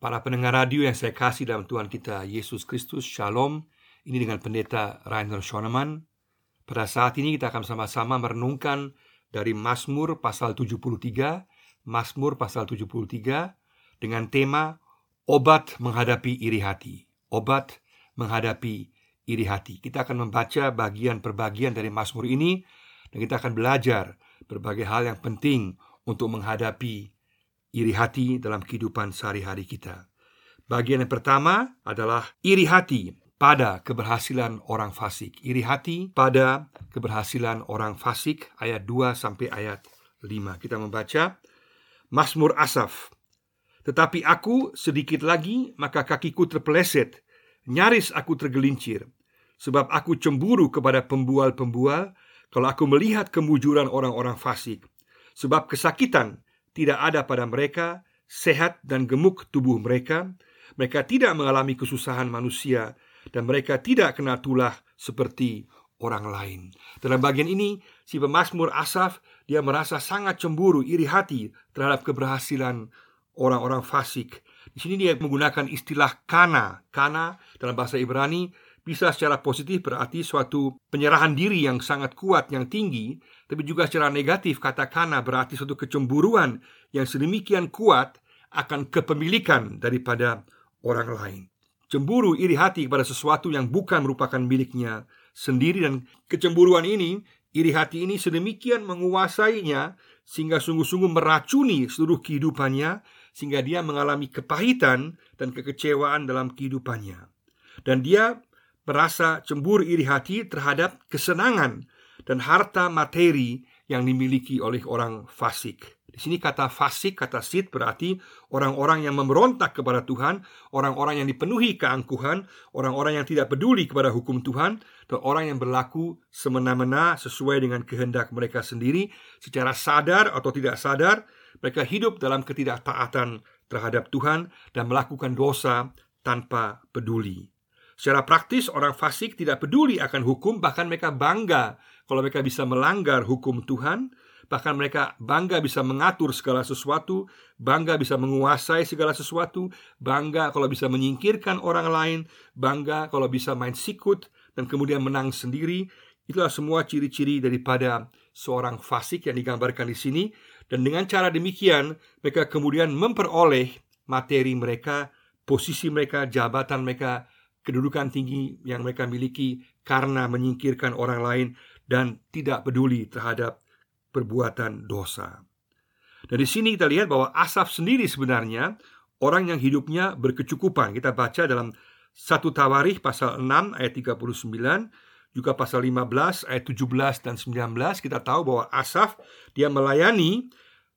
Para pendengar radio yang saya kasih dalam Tuhan kita Yesus Kristus, Shalom. Ini dengan pendeta Rainer Schoenemann. Pada saat ini kita akan sama-sama merenungkan dari Mazmur pasal 73, Mazmur pasal 73 dengan tema obat menghadapi iri hati. Obat menghadapi iri hati. Kita akan membaca bagian per bagian dari Mazmur ini dan kita akan belajar berbagai hal yang penting untuk menghadapi iri hati dalam kehidupan sehari-hari kita. Bagian yang pertama adalah iri hati pada keberhasilan orang fasik. Iri hati pada keberhasilan orang fasik ayat 2 sampai ayat 5. Kita membaca Mazmur Asaf. Tetapi aku sedikit lagi maka kakiku terpeleset, nyaris aku tergelincir. Sebab aku cemburu kepada pembual-pembual kalau aku melihat kemujuran orang-orang fasik. Sebab kesakitan tidak ada pada mereka, sehat dan gemuk tubuh mereka. Mereka tidak mengalami kesusahan manusia dan mereka tidak kena tulah seperti orang lain. Dalam bagian ini, si pemazmur Asaf dia merasa sangat cemburu, iri hati terhadap keberhasilan orang-orang fasik. Di sini dia menggunakan istilah kana. Kana dalam bahasa Ibrani bisa secara positif berarti suatu penyerahan diri yang sangat kuat, yang tinggi, tapi juga secara negatif kata kana berarti suatu kecemburuan yang sedemikian kuat akan kepemilikan daripada orang lain. Cemburu iri hati kepada sesuatu yang bukan merupakan miliknya sendiri dan kecemburuan ini, iri hati ini sedemikian menguasainya sehingga sungguh-sungguh meracuni seluruh kehidupannya sehingga dia mengalami kepahitan dan kekecewaan dalam kehidupannya. Dan dia merasa cemburu iri hati terhadap kesenangan dan harta materi yang dimiliki oleh orang fasik. Di sini kata fasik, kata sit berarti orang-orang yang memberontak kepada Tuhan, orang-orang yang dipenuhi keangkuhan, orang-orang yang tidak peduli kepada hukum Tuhan, dan orang yang berlaku semena-mena sesuai dengan kehendak mereka sendiri, secara sadar atau tidak sadar, mereka hidup dalam ketidaktaatan terhadap Tuhan dan melakukan dosa tanpa peduli. Secara praktis, orang fasik tidak peduli akan hukum, bahkan mereka bangga kalau mereka bisa melanggar hukum Tuhan, bahkan mereka bangga bisa mengatur segala sesuatu, bangga bisa menguasai segala sesuatu, bangga kalau bisa menyingkirkan orang lain, bangga kalau bisa main sikut dan kemudian menang sendiri. Itulah semua ciri-ciri daripada seorang fasik yang digambarkan di sini dan dengan cara demikian mereka kemudian memperoleh materi mereka, posisi mereka, jabatan mereka, kedudukan tinggi yang mereka miliki karena menyingkirkan orang lain dan tidak peduli terhadap perbuatan dosa. Dari sini kita lihat bahwa Asaf sendiri sebenarnya orang yang hidupnya berkecukupan. Kita baca dalam satu Tawarikh pasal 6 ayat 39 juga pasal 15 ayat 17 dan 19 kita tahu bahwa Asaf dia melayani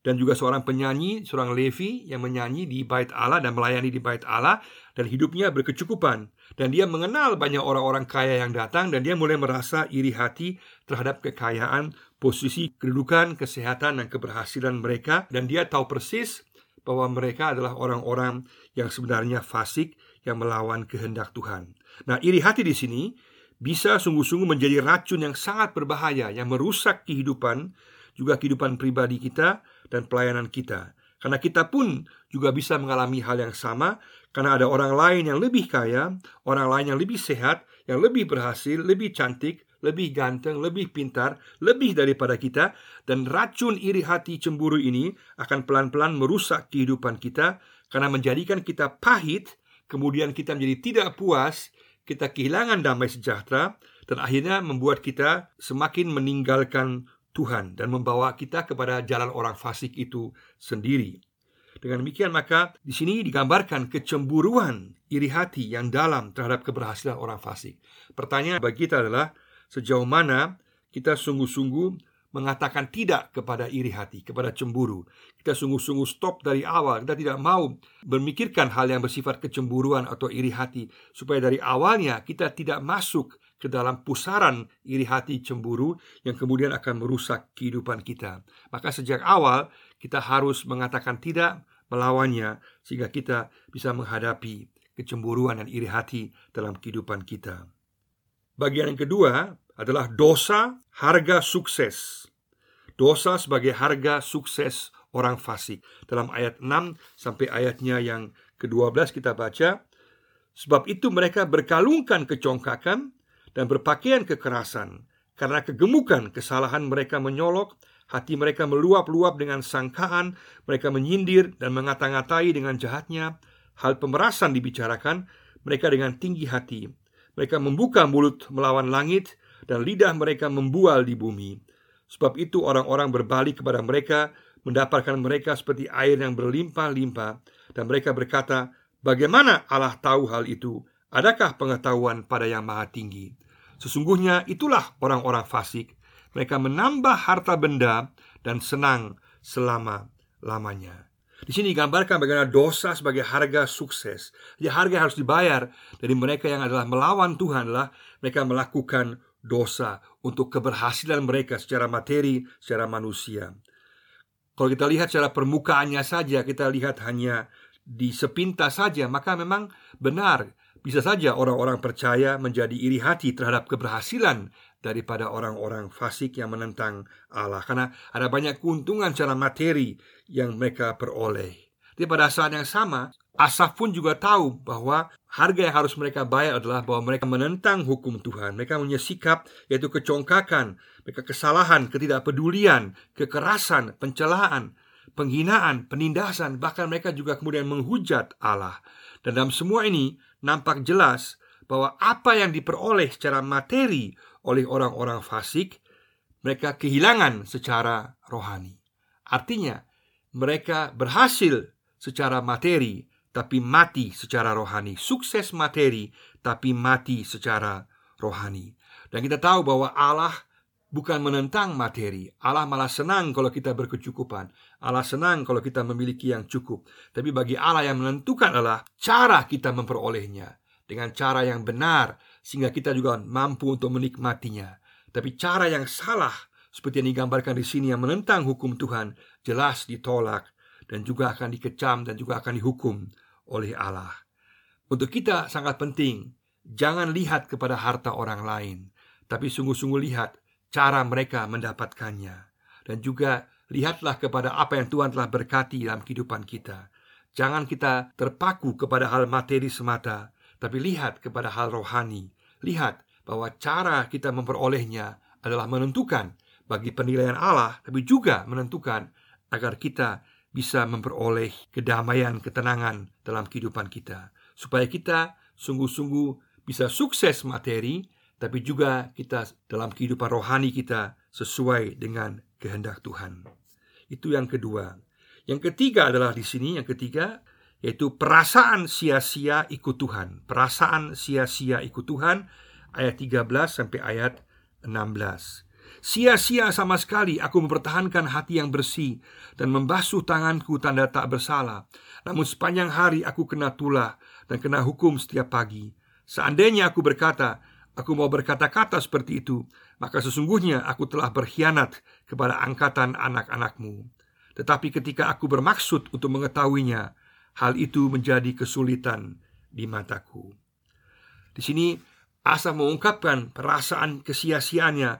dan juga seorang penyanyi, seorang Levi yang menyanyi di bait Allah dan melayani di bait Allah dan hidupnya berkecukupan dan dia mengenal banyak orang-orang kaya yang datang dan dia mulai merasa iri hati terhadap kekayaan, posisi, kedudukan, kesehatan dan keberhasilan mereka dan dia tahu persis bahwa mereka adalah orang-orang yang sebenarnya fasik yang melawan kehendak Tuhan. Nah, iri hati di sini bisa sungguh-sungguh menjadi racun yang sangat berbahaya yang merusak kehidupan juga kehidupan pribadi kita dan pelayanan kita. Karena kita pun juga bisa mengalami hal yang sama karena ada orang lain yang lebih kaya, orang lain yang lebih sehat, yang lebih berhasil, lebih cantik, lebih ganteng, lebih pintar, lebih daripada kita dan racun iri hati cemburu ini akan pelan-pelan merusak kehidupan kita karena menjadikan kita pahit, kemudian kita menjadi tidak puas, kita kehilangan damai sejahtera dan akhirnya membuat kita semakin meninggalkan Tuhan dan membawa kita kepada jalan orang fasik itu sendiri. Dengan demikian maka di sini digambarkan kecemburuan iri hati yang dalam terhadap keberhasilan orang fasik. Pertanyaan bagi kita adalah sejauh mana kita sungguh-sungguh mengatakan tidak kepada iri hati, kepada cemburu. Kita sungguh-sungguh stop dari awal. Kita tidak mau memikirkan hal yang bersifat kecemburuan atau iri hati, supaya dari awalnya kita tidak masuk ke dalam pusaran iri hati cemburu yang kemudian akan merusak kehidupan kita. Maka sejak awal kita harus mengatakan tidak melawannya sehingga kita bisa menghadapi kecemburuan dan iri hati dalam kehidupan kita. Bagian yang kedua adalah dosa harga sukses. Dosa sebagai harga sukses orang fasik. Dalam ayat 6 sampai ayatnya yang ke-12 kita baca, sebab itu mereka berkalungkan kecongkakan dan berpakaian kekerasan. Karena kegemukan kesalahan mereka menyolok, hati mereka meluap-luap dengan sangkaan, mereka menyindir dan mengata-ngatai dengan jahatnya. Hal pemerasan dibicarakan, mereka dengan tinggi hati. Mereka membuka mulut melawan langit, dan lidah mereka membual di bumi. Sebab itu orang-orang berbalik kepada mereka, mendapatkan mereka seperti air yang berlimpah-limpah, dan mereka berkata, Bagaimana Allah tahu hal itu? Adakah pengetahuan pada yang maha tinggi? Sesungguhnya itulah orang-orang fasik. Mereka menambah harta benda dan senang selama-lamanya. Di sini digambarkan bagaimana dosa sebagai harga sukses. Ya harga harus dibayar dari mereka yang adalah melawan Tuhan adalah mereka melakukan dosa untuk keberhasilan mereka secara materi, secara manusia. Kalau kita lihat secara permukaannya saja, kita lihat hanya di sepintas saja, maka memang benar bisa saja orang-orang percaya menjadi iri hati terhadap keberhasilan daripada orang-orang fasik yang menentang Allah karena ada banyak keuntungan secara materi yang mereka peroleh. Tapi pada saat yang sama, Asaf pun juga tahu bahwa harga yang harus mereka bayar adalah bahwa mereka menentang hukum Tuhan. Mereka punya sikap yaitu kecongkakan, mereka kesalahan, ketidakpedulian, kekerasan, pencelaan, penghinaan, penindasan, bahkan mereka juga kemudian menghujat Allah. Dan dalam semua ini nampak jelas bahwa apa yang diperoleh secara materi oleh orang-orang fasik, mereka kehilangan secara rohani. Artinya, mereka berhasil secara materi, tapi mati secara rohani. Sukses materi, tapi mati secara rohani. Dan kita tahu bahwa Allah bukan menentang materi. Allah malah senang kalau kita berkecukupan. Allah senang kalau kita memiliki yang cukup. Tapi bagi Allah yang menentukan adalah cara kita memperolehnya dengan cara yang benar sehingga kita juga mampu untuk menikmatinya. Tapi cara yang salah seperti yang digambarkan di sini yang menentang hukum Tuhan jelas ditolak dan juga akan dikecam dan juga akan dihukum oleh Allah. Untuk kita sangat penting jangan lihat kepada harta orang lain, tapi sungguh-sungguh lihat cara mereka mendapatkannya dan juga lihatlah kepada apa yang Tuhan telah berkati dalam kehidupan kita. Jangan kita terpaku kepada hal materi semata, tapi lihat kepada hal rohani. Lihat bahwa cara kita memperolehnya adalah menentukan bagi penilaian Allah, tapi juga menentukan agar kita bisa memperoleh kedamaian, ketenangan dalam kehidupan kita, supaya kita sungguh-sungguh bisa sukses materi, tapi juga kita dalam kehidupan rohani kita sesuai dengan kehendak Tuhan. Itu yang kedua. Yang ketiga adalah di sini, yang ketiga yaitu perasaan sia-sia ikut Tuhan. Perasaan sia-sia ikut Tuhan ayat 13 sampai ayat 16. Sia-sia sama sekali aku mempertahankan hati yang bersih dan membasuh tanganku tanda tak bersalah. Namun sepanjang hari aku kena tulah dan kena hukum setiap pagi. Seandainya aku berkata, aku mau berkata-kata seperti itu, maka sesungguhnya aku telah berkhianat kepada angkatan anak-anakmu. Tetapi ketika aku bermaksud untuk mengetahuinya, hal itu menjadi kesulitan di mataku. Di sini Asa mengungkapkan perasaan kesia-siaannya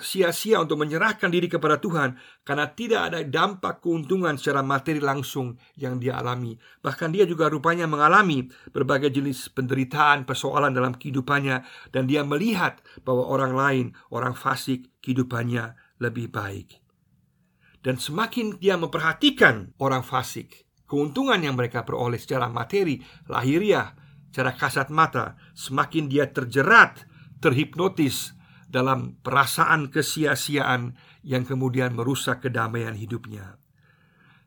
sia-sia untuk menyerahkan diri kepada Tuhan karena tidak ada dampak keuntungan secara materi langsung yang dia alami. Bahkan dia juga rupanya mengalami berbagai jenis penderitaan, persoalan dalam kehidupannya dan dia melihat bahwa orang lain, orang fasik, kehidupannya lebih baik. Dan semakin dia memperhatikan orang fasik, keuntungan yang mereka peroleh secara materi, lahiriah, secara kasat mata, semakin dia terjerat, terhipnotis dalam perasaan kesia-siaan yang kemudian merusak kedamaian hidupnya.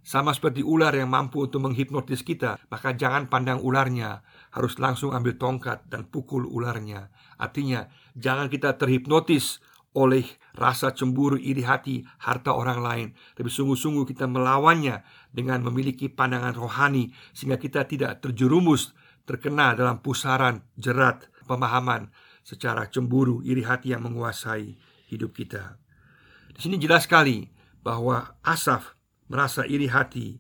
Sama seperti ular yang mampu untuk menghipnotis kita, maka jangan pandang ularnya, harus langsung ambil tongkat dan pukul ularnya. Artinya, jangan kita terhipnotis oleh rasa cemburu, iri hati, harta orang lain, tapi sungguh-sungguh kita melawannya dengan memiliki pandangan rohani sehingga kita tidak terjerumus terkena dalam pusaran jerat pemahaman secara cemburu, iri hati yang menguasai hidup kita. Di sini jelas sekali bahwa Asaf merasa iri hati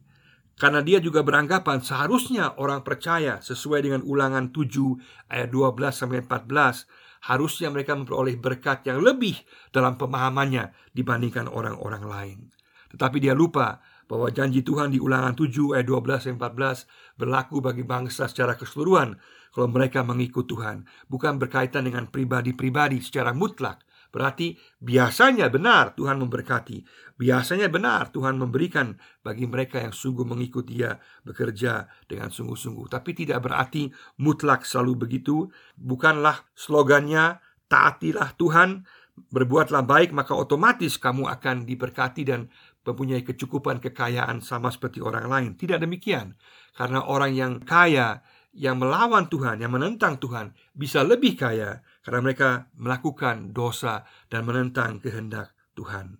karena dia juga beranggapan seharusnya orang percaya sesuai dengan ulangan 7 ayat 12 sampai 14 harusnya mereka memperoleh berkat yang lebih dalam pemahamannya dibandingkan orang-orang lain. Tetapi dia lupa bahwa janji Tuhan di ulangan 7 ayat 12 dan 14 berlaku bagi bangsa secara keseluruhan kalau mereka mengikut Tuhan. Bukan berkaitan dengan pribadi-pribadi secara mutlak. Berarti biasanya benar Tuhan memberkati. Biasanya benar Tuhan memberikan bagi mereka yang sungguh mengikut dia bekerja dengan sungguh-sungguh. Tapi tidak berarti mutlak selalu begitu. Bukanlah slogannya taatilah Tuhan, berbuatlah baik maka otomatis kamu akan diberkati dan mempunyai kecukupan kekayaan sama seperti orang lain. Tidak demikian. Karena orang yang kaya yang melawan Tuhan, yang menentang Tuhan bisa lebih kaya karena mereka melakukan dosa dan menentang kehendak Tuhan.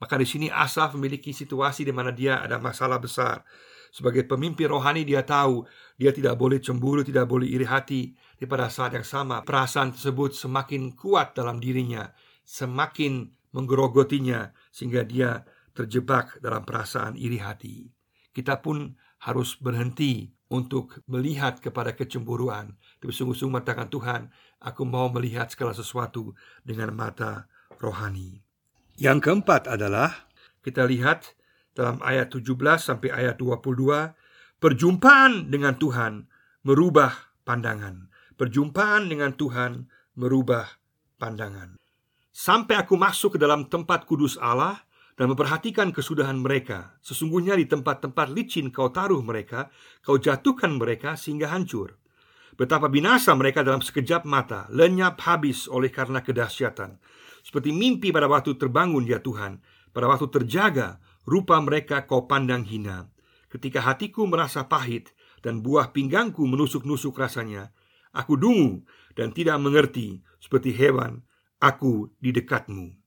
Maka di sini Asaf memiliki situasi di mana dia ada masalah besar. Sebagai pemimpin rohani dia tahu dia tidak boleh cemburu, tidak boleh iri hati. Di pada saat yang sama perasaan tersebut semakin kuat dalam dirinya, semakin menggerogotinya sehingga dia terjebak dalam perasaan iri hati. Kita pun harus berhenti untuk melihat kepada kecemburuan. Tapi sungguh-sungguh mengatakan Tuhan, aku mau melihat segala sesuatu dengan mata rohani. Yang keempat adalah kita lihat dalam ayat 17 sampai ayat 22, perjumpaan dengan Tuhan merubah pandangan. Perjumpaan dengan Tuhan merubah pandangan. Sampai aku masuk ke dalam tempat kudus Allah, dan memperhatikan kesudahan mereka. Sesungguhnya di tempat-tempat licin kau taruh mereka, kau jatuhkan mereka sehingga hancur. Betapa binasa mereka dalam sekejap mata, lenyap habis oleh karena kedahsyatan. Seperti mimpi pada waktu terbangun ya Tuhan, pada waktu terjaga, rupa mereka kau pandang hina. Ketika hatiku merasa pahit dan buah pinggangku menusuk-nusuk rasanya, aku dungu dan tidak mengerti seperti hewan, aku di dekatmu.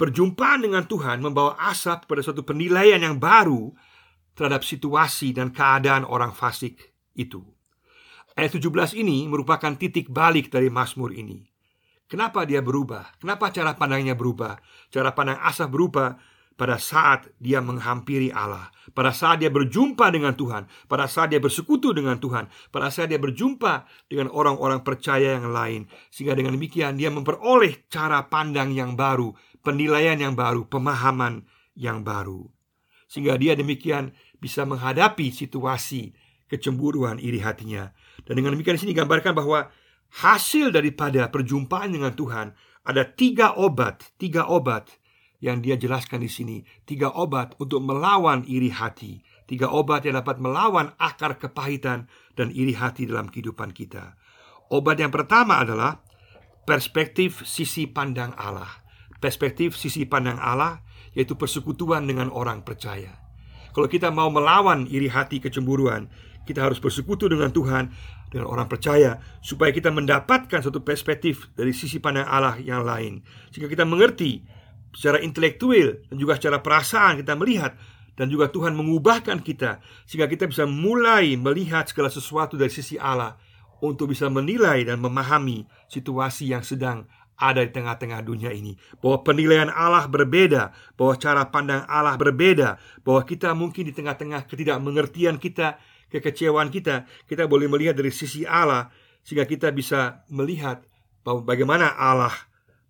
Perjumpaan dengan Tuhan membawa asap pada suatu penilaian yang baru terhadap situasi dan keadaan orang fasik itu. Ayat 17 ini merupakan titik balik dari Mazmur ini. Kenapa dia berubah? Kenapa cara pandangnya berubah? Cara pandang Asaf berubah pada saat dia menghampiri Allah, pada saat dia berjumpa dengan Tuhan, pada saat dia bersekutu dengan Tuhan, pada saat dia berjumpa dengan orang-orang percaya yang lain, sehingga dengan demikian dia memperoleh cara pandang yang baru penilaian yang baru, pemahaman yang baru. Sehingga dia demikian bisa menghadapi situasi kecemburuan iri hatinya. Dan dengan demikian di sini gambarkan bahwa hasil daripada perjumpaan dengan Tuhan ada tiga obat, tiga obat yang dia jelaskan di sini. Tiga obat untuk melawan iri hati. Tiga obat yang dapat melawan akar kepahitan dan iri hati dalam kehidupan kita. Obat yang pertama adalah perspektif sisi pandang Allah perspektif sisi pandang Allah yaitu persekutuan dengan orang percaya. Kalau kita mau melawan iri hati kecemburuan, kita harus bersekutu dengan Tuhan dengan orang percaya supaya kita mendapatkan satu perspektif dari sisi pandang Allah yang lain sehingga kita mengerti secara intelektual dan juga secara perasaan kita melihat dan juga Tuhan mengubahkan kita sehingga kita bisa mulai melihat segala sesuatu dari sisi Allah untuk bisa menilai dan memahami situasi yang sedang ada di tengah-tengah dunia ini Bahwa penilaian Allah berbeda Bahwa cara pandang Allah berbeda Bahwa kita mungkin di tengah-tengah ketidakmengertian kita Kekecewaan kita Kita boleh melihat dari sisi Allah Sehingga kita bisa melihat bahwa bagaimana Allah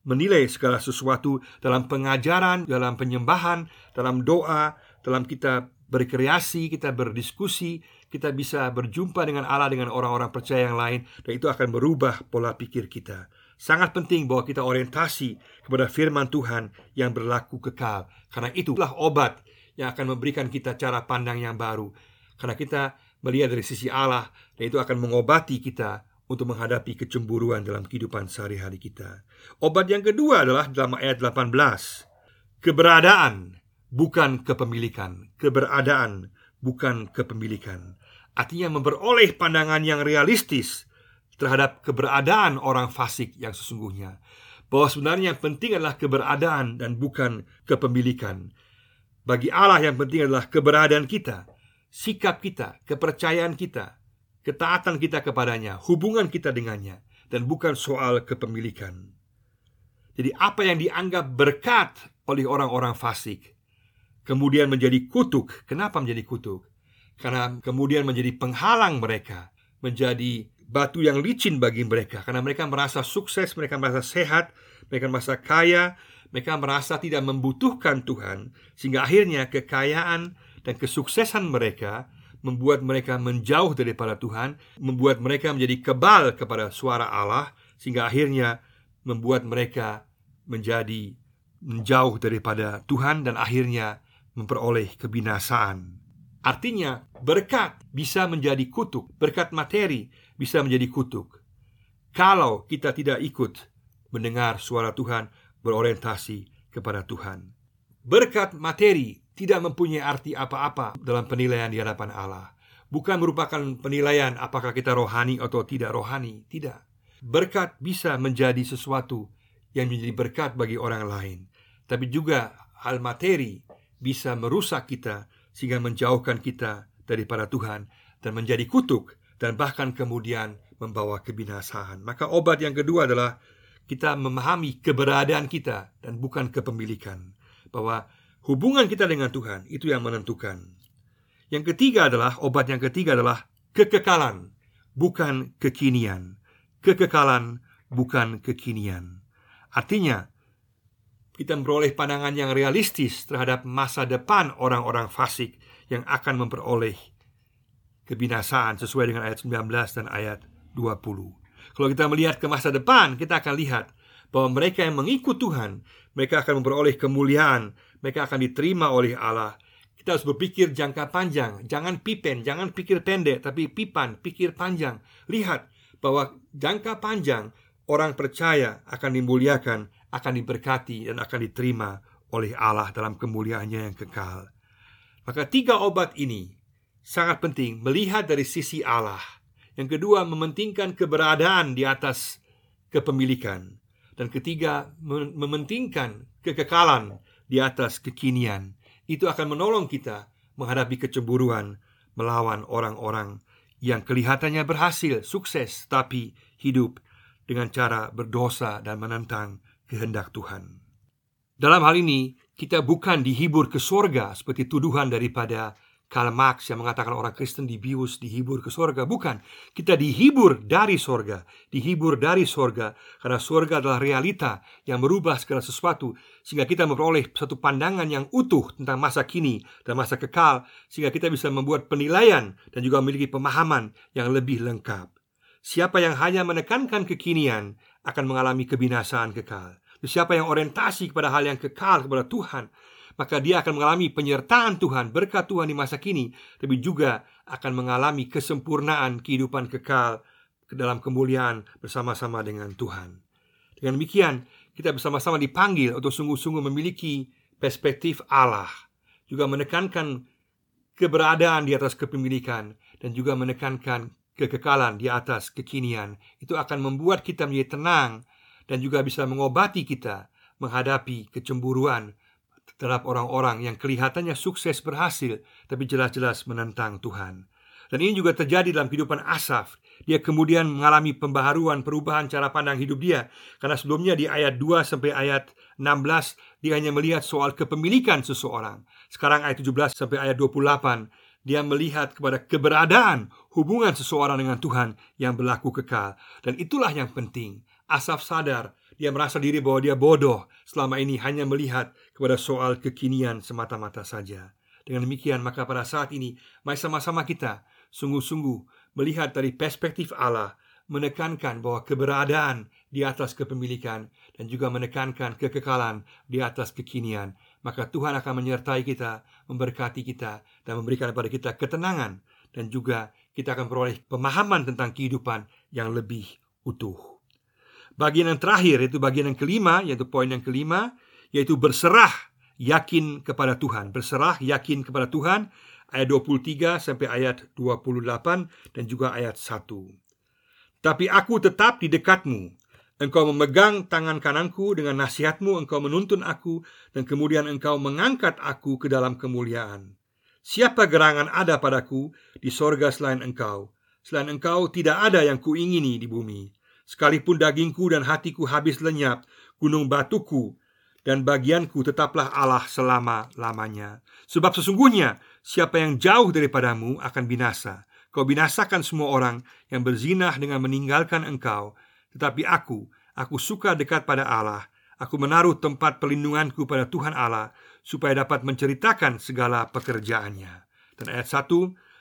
menilai segala sesuatu dalam pengajaran, dalam penyembahan, dalam doa, dalam kita berkreasi, kita berdiskusi, kita bisa berjumpa dengan Allah dengan orang-orang percaya yang lain dan itu akan merubah pola pikir kita. Sangat penting bahwa kita orientasi kepada firman Tuhan yang berlaku kekal. Karena itulah obat yang akan memberikan kita cara pandang yang baru. Karena kita melihat dari sisi Allah dan itu akan mengobati kita untuk menghadapi kecemburuan dalam kehidupan sehari-hari kita. Obat yang kedua adalah dalam ayat 18. Keberadaan bukan kepemilikan. Keberadaan bukan kepemilikan. Artinya memperoleh pandangan yang realistis terhadap keberadaan orang fasik yang sesungguhnya. Bahwa sebenarnya yang penting adalah keberadaan dan bukan kepemilikan. Bagi Allah yang penting adalah keberadaan kita, sikap kita, kepercayaan kita, ketaatan kita kepadanya, hubungan kita dengannya, dan bukan soal kepemilikan. Jadi apa yang dianggap berkat oleh orang-orang fasik kemudian menjadi kutuk. Kenapa menjadi kutuk? Karena kemudian menjadi penghalang mereka, menjadi batu yang licin bagi mereka karena mereka merasa sukses, mereka merasa sehat, mereka merasa kaya, Mereka merasa tidak membutuhkan Tuhan, sehingga akhirnya kekayaan dan kesuksesan mereka membuat mereka menjauh daripada Tuhan, membuat mereka menjadi kebal kepada suara Allah, sehingga akhirnya membuat mereka menjadi menjauh daripada Tuhan dan akhirnya memperoleh kebinasaan. Artinya, berkat bisa menjadi kutuk, berkat materi bisa menjadi kutuk. Kalau kita tidak ikut mendengar suara Tuhan, berorientasi kepada Tuhan. Berkat materi tidak mempunyai arti apa-apa dalam penilaian di hadapan Allah. Bukan merupakan penilaian apakah kita rohani atau tidak rohani, tidak. Berkat bisa menjadi sesuatu yang menjadi berkat bagi orang lain, tapi juga hal materi bisa merusak kita sehingga menjauhkan kita daripada Tuhan dan menjadi kutuk dan bahkan kemudian membawa kebinasaan. Maka obat yang kedua adalah kita memahami keberadaan kita dan bukan kepemilikan. Bahwa hubungan kita dengan Tuhan itu yang menentukan. Yang ketiga adalah obat yang ketiga adalah kekekalan, bukan kekinian. Kekekalan bukan kekinian. Artinya, kita memperoleh pandangan yang realistis terhadap masa depan orang-orang fasik yang akan memperoleh kebinasaan sesuai dengan ayat 19 dan ayat 20. Kalau kita melihat ke masa depan, kita akan lihat bahwa mereka yang mengikut Tuhan, mereka akan memperoleh kemuliaan, mereka akan diterima oleh Allah. Kita harus berpikir jangka panjang, jangan pipen, jangan pikir pendek, tapi pipan, pikir panjang. Lihat bahwa jangka panjang orang percaya akan dimuliakan akan diberkati dan akan diterima oleh Allah dalam kemuliaannya yang kekal. Maka tiga obat ini sangat penting melihat dari sisi Allah. Yang kedua, mementingkan keberadaan di atas kepemilikan. Dan ketiga, mementingkan kekekalan di atas kekinian. Itu akan menolong kita menghadapi kecemburuan melawan orang-orang yang kelihatannya berhasil, sukses, tapi hidup dengan cara berdosa dan menentang kehendak Tuhan. Dalam hal ini, kita bukan dihibur ke sorga seperti tuduhan daripada Karl Marx yang mengatakan orang Kristen dibius, dihibur ke sorga. Bukan, kita dihibur dari sorga, dihibur dari sorga karena sorga adalah realita yang merubah segala sesuatu sehingga kita memperoleh satu pandangan yang utuh tentang masa kini dan masa kekal sehingga kita bisa membuat penilaian dan juga memiliki pemahaman yang lebih lengkap. Siapa yang hanya menekankan kekinian akan mengalami kebinasaan kekal. Siapa yang orientasi kepada hal yang kekal kepada Tuhan, maka dia akan mengalami penyertaan Tuhan, berkat Tuhan di masa kini, tapi juga akan mengalami kesempurnaan kehidupan kekal ke dalam kemuliaan bersama-sama dengan Tuhan. Dengan demikian, kita bersama-sama dipanggil untuk sungguh-sungguh memiliki perspektif Allah, juga menekankan keberadaan di atas kepemilikan dan juga menekankan kekekalan di atas kekinian. Itu akan membuat kita menjadi tenang dan juga bisa mengobati kita menghadapi kecemburuan terhadap orang-orang yang kelihatannya sukses berhasil tapi jelas-jelas menentang Tuhan. Dan ini juga terjadi dalam kehidupan Asaf. Dia kemudian mengalami pembaharuan, perubahan cara pandang hidup dia. Karena sebelumnya di ayat 2 sampai ayat 16 dia hanya melihat soal kepemilikan seseorang. Sekarang ayat 17 sampai ayat 28 dia melihat kepada keberadaan hubungan seseorang dengan Tuhan yang berlaku kekal. Dan itulah yang penting. Asaf sadar dia merasa diri bahwa dia bodoh selama ini hanya melihat kepada soal kekinian semata-mata saja. Dengan demikian, maka pada saat ini, mari sama-sama kita sungguh-sungguh melihat dari perspektif Allah, menekankan bahwa keberadaan di atas kepemilikan dan juga menekankan kekekalan di atas kekinian, maka Tuhan akan menyertai kita, memberkati kita, dan memberikan kepada kita ketenangan, dan juga kita akan peroleh pemahaman tentang kehidupan yang lebih utuh. Bagian yang terakhir yaitu bagian yang kelima Yaitu poin yang kelima Yaitu berserah yakin kepada Tuhan. Berserah yakin kepada Tuhan Ayat 23 sampai ayat 28 Dan juga ayat 1 Tapi aku tetap di dekatmu. Engkau memegang tangan kananku dengan nasihatmu Engkau menuntun aku Dan kemudian engkau mengangkat aku ke dalam kemuliaan. Siapa gerangan ada padaku di sorga selain engkau? Selain engkau tidak ada yang kuingini di bumi Sekalipun dagingku dan hatiku habis lenyap, gunung batuku dan bagianku tetaplah Allah selama-lamanya. Sebab sesungguhnya siapa yang jauh daripadamu akan binasa. Kau binasakan semua orang yang berzinah dengan meninggalkan engkau. Tetapi aku, aku suka dekat pada Allah. Aku menaruh tempat pelindunganku pada Tuhan Allah supaya dapat menceritakan segala pekerjaannya. Dan ayat 1,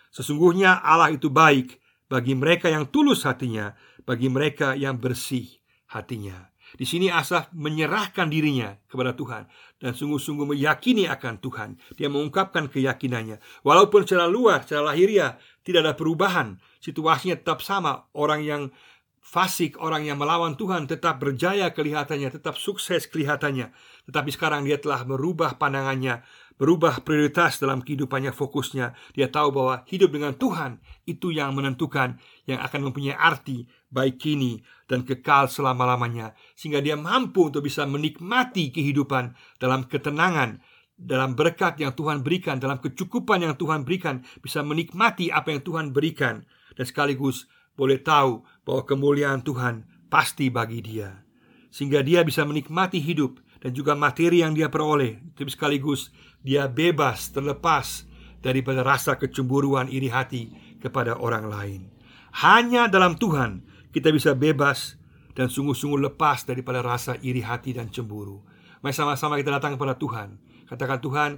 sesungguhnya Allah itu baik bagi mereka yang tulus hatinya, bagi mereka yang bersih hatinya. Di sini Asaf menyerahkan dirinya kepada Tuhan dan sungguh-sungguh meyakini akan Tuhan. Dia mengungkapkan keyakinannya. Walaupun secara luar, secara lahiriah tidak ada perubahan, situasinya tetap sama. Orang yang fasik, orang yang melawan Tuhan tetap berjaya kelihatannya, tetap sukses kelihatannya. Tetapi sekarang dia telah merubah pandangannya, berubah prioritas dalam kehidupannya, fokusnya. Dia tahu bahwa hidup dengan Tuhan itu yang menentukan, yang akan mempunyai arti baik kini dan kekal selama-lamanya, sehingga dia mampu untuk bisa menikmati kehidupan dalam ketenangan, dalam berkat yang Tuhan berikan, dalam kecukupan yang Tuhan berikan, bisa menikmati apa yang Tuhan berikan, dan sekaligus boleh tahu bahwa kemuliaan Tuhan pasti bagi dia, sehingga dia bisa menikmati hidup dan juga materi yang dia peroleh, tapi sekaligus dia bebas terlepas daripada rasa kecemburuan iri hati kepada orang lain. Hanya dalam Tuhan kita bisa bebas dan sungguh-sungguh lepas daripada rasa iri hati dan cemburu. Mari sama-sama kita datang kepada Tuhan. Katakan Tuhan,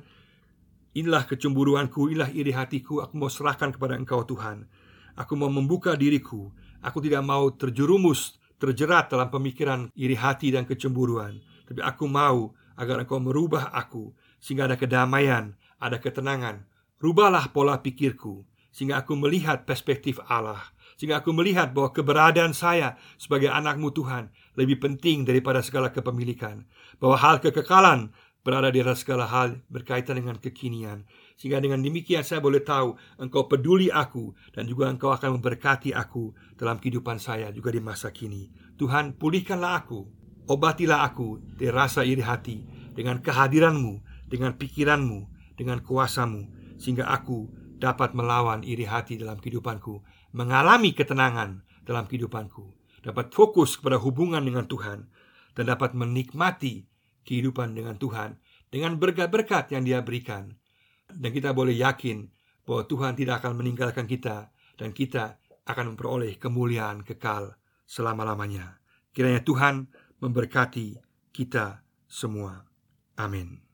inilah kecemburuanku, inilah iri hatiku, aku mau serahkan kepada Engkau Tuhan. Aku mau membuka diriku. Aku tidak mau terjerumus, terjerat dalam pemikiran iri hati dan kecemburuan. Tapi aku mau agar Engkau merubah aku sehingga ada kedamaian, ada ketenangan. Rubahlah pola pikirku sehingga aku melihat perspektif Allah, sehingga aku melihat bahwa keberadaan saya sebagai anakmu Tuhan lebih penting daripada segala kepemilikan, bahwa hal kekekalan berada di atas segala hal berkaitan dengan kekinian. Sehingga dengan demikian saya boleh tahu engkau peduli aku dan juga engkau akan memberkati aku dalam kehidupan saya juga di masa kini. Tuhan, pulihkanlah aku, obatilah aku dari rasa iri hati dengan kehadiranmu dengan pikiranmu, dengan kuasamu, sehingga aku dapat melawan iri hati dalam kehidupanku, mengalami ketenangan dalam kehidupanku, dapat fokus kepada hubungan dengan Tuhan, dan dapat menikmati kehidupan dengan Tuhan dengan berkat-berkat yang Dia berikan. Dan kita boleh yakin bahwa Tuhan tidak akan meninggalkan kita, dan kita akan memperoleh kemuliaan kekal selama-lamanya. Kiranya Tuhan memberkati kita semua. Amin.